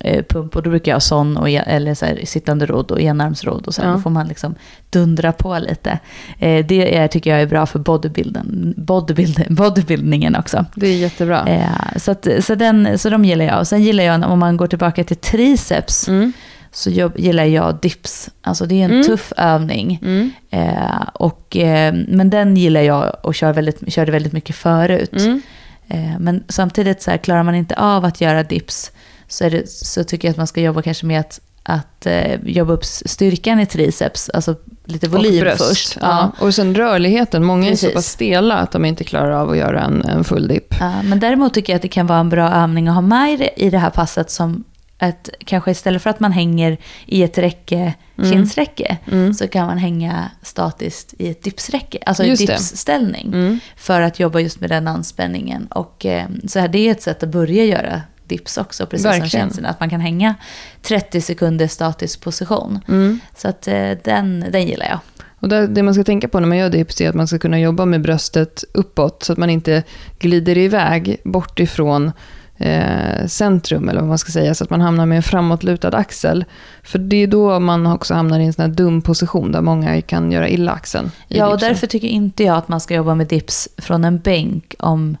eh, pump och då brukar jag ha sån och, eller så här, sittande rodd och enarmsrodd och så här, Ja. då får man liksom dundra på lite. Eh, det är, tycker jag är bra för bodybuilden, bodybuild, bodybuildningen också. Det är jättebra. Eh, så, att, så, den, så de gillar jag. Och sen gillar jag, om man går tillbaka till triceps, Mm. Så jobb, gillar jag dips. Alltså det är en Mm. tuff övning. Mm. Eh, och, eh, men den gillar jag och kör väldigt, körde väldigt mycket förut. Mm. Eh, men samtidigt så här, klarar man inte av att göra dips så, det, så tycker jag att man ska jobba kanske med att, att eh, jobba upp styrkan i triceps. Alltså lite volym och först. Ja. Och sen rörligheten. Många är så Precis. pass stela att de inte klarar av att göra en, en full dipp. Ja, men däremot tycker jag att det kan vara en bra övning att ha med i det här passet som ett, kanske istället för att man hänger i ett räcke, Mm. kindsräcke, Mm. så kan man hänga statiskt i ett dipsräcke, alltså i dipsställning. Mm. För att jobba just med den anspänningen. Och eh, så här, det är ett sätt att börja göra dips också, precis Verkligen. som känslan. Att man kan hänga 30 sekunder statisk position. Mm. Så att eh, den, den gillar jag. Och det, det man ska tänka på när man gör dips är att man ska kunna jobba med bröstet uppåt så att man inte glider iväg bort ifrån eh, centrum eller vad man ska säga så att man hamnar med en framåtlutad axel. För det är då man också hamnar i en sån här dum position där många kan göra illa axeln. Ja, och dipsen. därför tycker inte jag att man ska jobba med dips från en bänk om...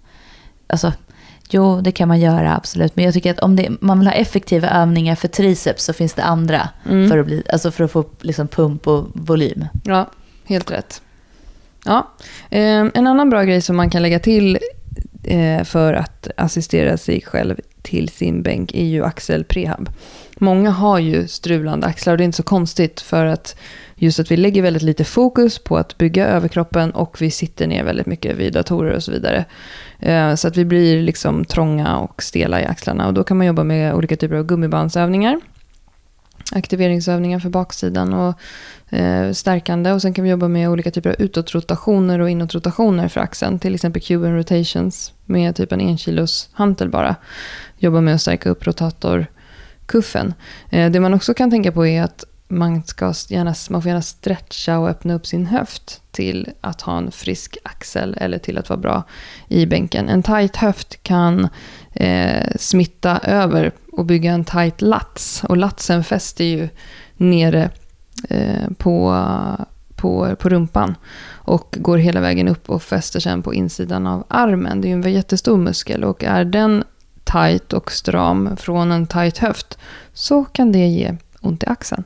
Alltså, jo, det kan man göra absolut. Men jag tycker att om det, man vill ha effektiva övningar för triceps så finns det andra. Mm. För, att bli, alltså för att få liksom pump och volym. Ja, helt rätt. Ja. Eh, en annan bra grej som man kan lägga till Eh, för att assistera sig själv till sin bänk är ju axelprehab. Många har ju strulande axlar och det är inte så konstigt för att just att vi lägger väldigt lite fokus på att bygga överkroppen och vi sitter ner väldigt mycket vid datorer och så vidare. Eh, så att vi blir liksom trånga och stela i axlarna och då kan man jobba med olika typer av gummibandsövningar. Aktiveringsövningar för baksidan och eh, stärkande. Och sen kan vi jobba med olika typer av utåtrotationer och inåtrotationer för axeln. Till exempel Cuban rotations med typ en enkilos hantel bara. Jobba med att stärka upp rotatorkuffen. Eh, det man också kan tänka på är att man, ska gärna, man får gärna stretcha och öppna upp sin höft till att ha en frisk axel eller till att vara bra i bänken. En tight höft kan eh, smitta över och bygga en tight lats. Och latsen fäster ju nere eh, på, på, på rumpan och går hela vägen upp och fäster sen på insidan av armen. Det är ju en jättestor muskel och är den tight och stram från en tight höft så kan det ge ont i axeln.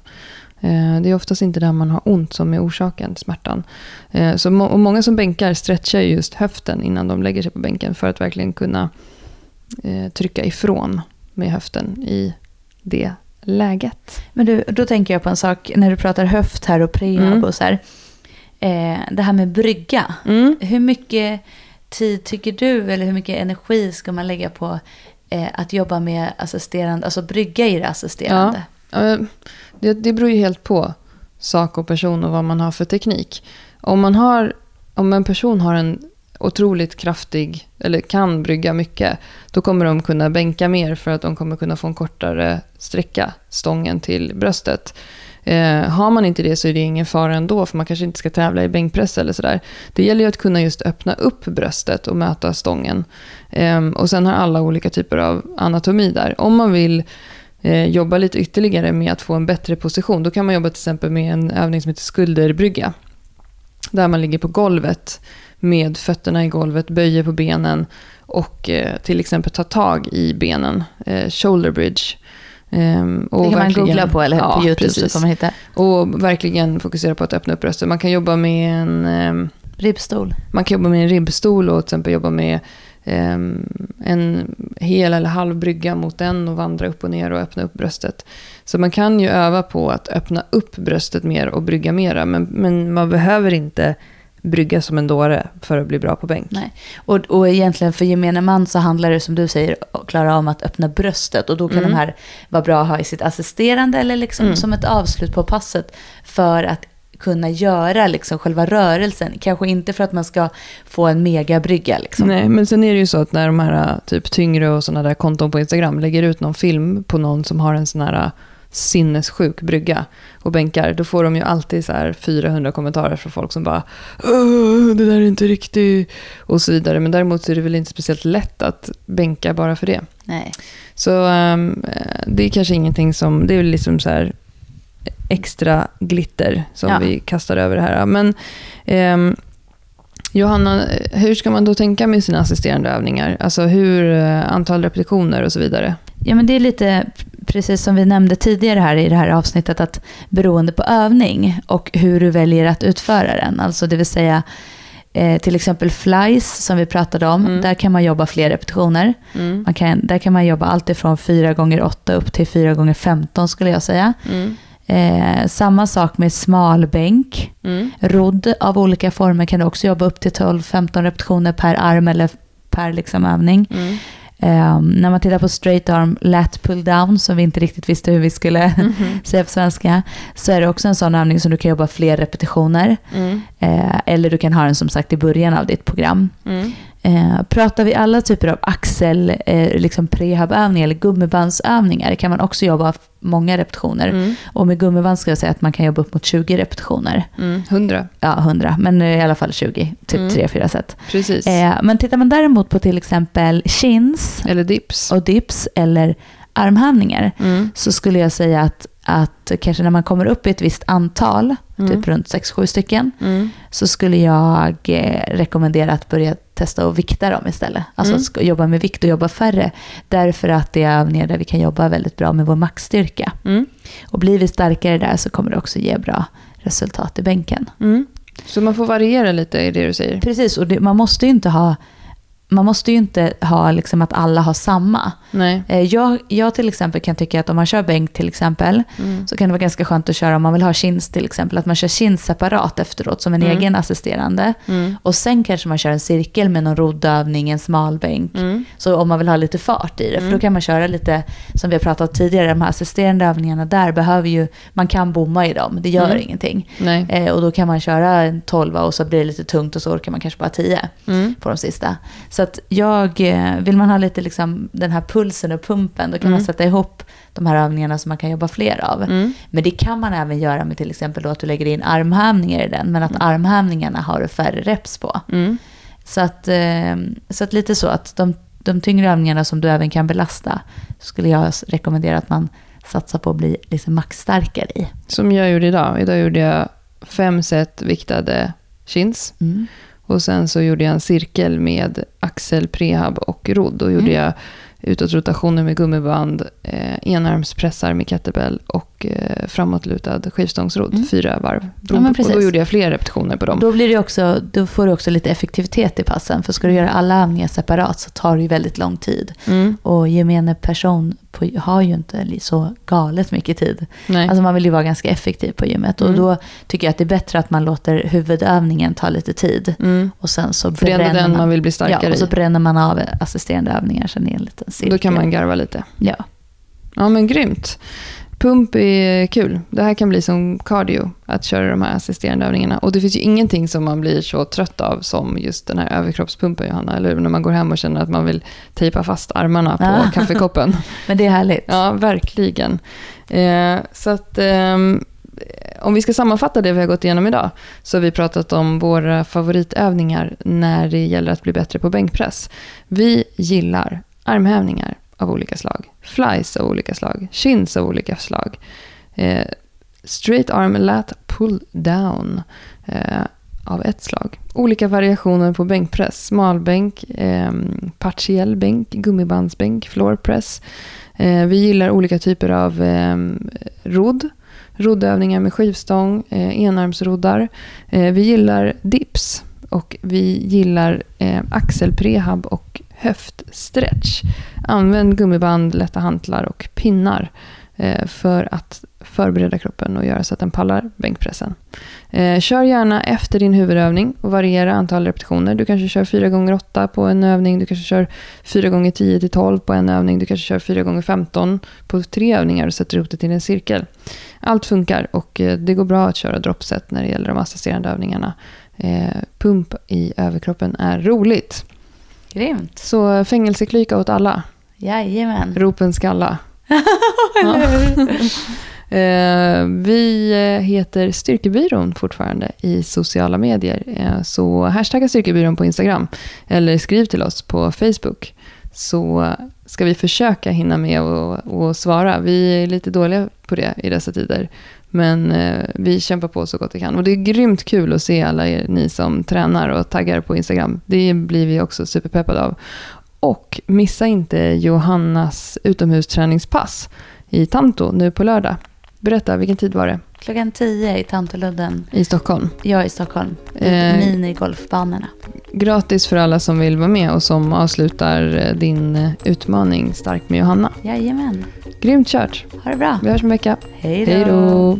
Eh, det är oftast inte där man har ont som är orsaken, smärtan. Eh, så må- och många som bänkar stretchar just höften innan de lägger sig på bänken för att verkligen kunna eh, trycka ifrån med höften i det läget. Men du, då tänker jag på en sak när du pratar höft här och prehab Mm. och så här. Eh, det här med brygga. Mm. Hur mycket tid tycker du, eller hur mycket energi ska man lägga på eh, att jobba med assisterande, alltså brygga i det assisterande? Eh, Det, det beror ju helt på sak och person och vad man har för teknik. Om, man har, om en person har en otroligt kraftig, eller kan brygga mycket, då kommer de kunna bänka mer för att de kommer kunna få en kortare sträcka, stången till bröstet. Eh, har man inte det så är det ingen fara ändå, för man kanske inte ska tävla i bänkpress eller sådär. Det gäller ju att kunna just öppna upp bröstet och möta stången. Eh, och sen har alla olika typer av anatomi där. Om man vill eh, jobba lite ytterligare med att få en bättre position, då kan man jobba till exempel med en övning som heter skulderbrygga. Där man ligger på golvet med fötterna i golvet, böjer på benen och eh, till exempel tar tag i benen. Eh, shoulder bridge. Ehm, och det kan man googla på eller Ja, på YouTube precis. så får man hitta. Och verkligen fokusera på att öppna upp bröstet. Man kan jobba med en, ehm, Ribbstol. man kan jobba med en ribbstol och till exempel jobba med ehm, en hel eller halv brygga mot den och vandra upp och ner och öppna upp bröstet. Så man kan ju öva på att öppna upp bröstet mer och brygga mera. Men, men man behöver inte brygga som en dåre för att bli bra på bänk. Nej. Och, och egentligen för gemene man så handlar det som du säger, klara om att öppna bröstet. Och då kan Mm. de här vara bra att ha i sitt assisterande eller liksom Mm. som ett avslut på passet. För att kunna göra liksom själva rörelsen. Kanske inte för att man ska få en megabrygga. Liksom. Nej, men sen är det ju så att när de här typ tyngre och sådana där konton på Instagram lägger ut någon film på någon som har en sån här sinnessjuk brygga och bänkar, då får de ju alltid så här 400 kommentarer från folk som bara "Åh, det där är inte riktigt och så vidare. Men däremot så är det väl inte speciellt lätt att bänka bara för det. Nej. Så eh, det är kanske ingenting som, det är väl liksom så här extra glitter som Ja. vi kastar över det här. Men ehm, Johanna, hur ska man då tänka med sina assisterande övningar? Alltså hur, eh, antal repetitioner och så vidare? Ja, men det är lite precis som vi nämnde tidigare här i det här avsnittet att beroende på övning och hur du väljer att utföra den. Alltså det vill säga eh, till exempel flies som vi pratade om. Mm. Där kan man jobba fler repetitioner. Mm. Man kan, där kan man jobba allt ifrån 4 gånger 8 upp till 4 gånger 15 skulle jag säga. Mm. Eh, samma sak med smalbänk. Mm. Rodd av olika former kan du också jobba upp till 12-15 repetitioner per arm eller per liksom övning. Mm. Eh, när man tittar på straight arm lat pull down, som vi inte riktigt visste hur vi skulle Mhm. säga på svenska, så är det också en sån övning som du kan jobba fler repetitioner. Mm. Eh, eller du kan ha den som sagt i början av ditt program. Mm. Eh, pratar vi alla typer av axel, eh, liksom prehabövningar eller gummibandsövningar kan man också jobba många repetitioner. Mm. Och med gummiband ska jag säga att man kan jobba upp mot 20 repetitioner. Mm. 100, Ja, 100, men i alla fall 20, typ Mm. 3-4 set. precis. Eh, men tittar man däremot på till exempel chins Eller dips. och dips eller armhävningar Mm. så skulle jag säga att, att kanske när man kommer upp i ett visst antal, Mm. typ runt 6-7 stycken, Mm. så skulle jag eh, rekommendera att börja testa att vikta dem istället. Alltså Mm. jobba med vikt och jobba färre. Därför att det är övningar där vi kan jobba väldigt bra med vår maxstyrka. Mm. Och blir vi starkare där så kommer det också ge bra resultat i bänken. Mm. Så man får variera lite i det du säger. Precis, och det, man måste ju inte ha man måste ju inte ha liksom att alla har samma. Nej. Eh, Jag, jag till exempel kan tycka att om man kör bänk till exempel Mm. så kan det vara ganska skönt att köra om man vill ha chins till exempel. Att man kör chins separat efteråt som en Mm. egen assisterande. Mm. Och sen kanske man kör en cirkel med någon roddövning, en smalbänk. Mm. Så om man vill ha lite fart i det. För Mm. då kan man köra lite, som vi har pratat om tidigare, de här assisterande övningarna där behöver ju, man kan bomma i dem, det gör Mm. ingenting. Nej. Eh, och då kan man köra en 12 och så blir det lite tungt och så orkar man kanske bara 10 Mm. på de sista. Så att jag, eh, vill man ha lite liksom den här pulsen och pumpen, då kan Mm. man sätta ihop de här övningarna som man kan jobba fler av. Mm. Men det kan man även göra med till exempel då att du lägger in armhävningar i den, men att armhävningarna har du färre reps på. Mm. Så att, eh, så att lite så att de, de tyngre övningarna som du även kan belasta, skulle jag rekommendera att man satsar på att bli liksom maxstarkare i. Som jag gjorde idag. Idag gjorde jag fem set viktade chins. Mm. Och sen så gjorde jag en cirkel med axel, prehab och rodd. Då gjorde Mm. jag utåtrotationer med gummiband, eh, enarmspressar med kettlebell och eh, framåtlutad skivstångsrodd, Mm. fyra varv. Ja, och då gjorde jag fler repetitioner på dem. Då, blir det också, då får du också lite effektivitet i passen. För ska du göra alla övningar separat så tar det ju väldigt lång tid. Mm. Och gemene person på, har ju inte så galet mycket tid. Nej. Alltså man vill ju vara ganska effektiv på gymmet. Och Mm. då tycker jag att det är bättre att man låter huvudövningen ta lite tid. mm. Och sen så För det är ändå bränner den man, man vill bli starkare ja, och så bränner man av assisterande övningar sen i en liten cirkel. Då kan man garva lite. Ja. Ja men grymt. Pump är kul. Det här kan bli som cardio, att köra de här assisterande övningarna. Och det finns ju ingenting som man blir så trött av som just den här överkroppspumpen, Johanna. Eller hur? När man går hem och känner att man vill tejpa fast armarna på Ja. kaffekoppen. Men det är härligt. Ja, verkligen. Eh, så att ehm, om vi ska sammanfatta det vi har gått igenom idag, så har vi pratat om våra favoritövningar när det gäller att bli bättre på bänkpress. Vi gillar armhävningar av olika slag, flies av olika slag, chins av olika slag, eh, straight arm lat pull down eh, av ett slag. Olika variationer på bänkpress, smalbänk, eh, partiell bänk, gummibandsbänk, floor press. Eh, vi gillar olika typer av eh, rodd, roddövningar med skivstång, eh, enarmsroddar. Eh, vi gillar dips och vi gillar eh, axelprehab och höftstretch. Använd gummiband, lätta hantlar och pinnar eh, för att förbereda kroppen och göra så att den pallar bänkpressen. Eh, kör gärna efter din huvudövning och variera antal repetitioner. Du kanske kör 4 gånger 8 på en övning, du kanske kör 4 gånger 10 till 12 på en övning, du kanske kör 4 gånger 15 på tre övningar och sätter ihop det till en cirkel. Allt funkar och eh, det går bra att köra dropset när det gäller de assisterande övningarna. Pump i överkroppen är roligt. Grymt. Så fängelseklyka åt alla. Jajamän. Ropen skalla. Eh, vi heter Styrkebyrån fortfarande i sociala medier. Eh, så hashtagga Styrkebyrån på Instagram eller skriv till oss på Facebook. Så ska vi försöka hinna med och svara. Vi är lite dåliga på det i dessa tider. Men eh, vi kämpar på så gott vi kan. Och det är grymt kul att se alla er, ni som tränar och taggar på Instagram. Det blir vi också superpeppade av. Och missa inte Johannas utomhusträningspass i Tanto nu på lördag. Berätta, vilken tid var det? Klockan 10 i Tantoludden. I Stockholm. Jag i Stockholm. Eh. minigolfbanorna. Gratis för alla som vill vara med och som avslutar eh, din eh, utmaning Stark med Johanna. Jajamän. Grymt kört. Ha det bra. Vi hörs om en vecka. Hej då.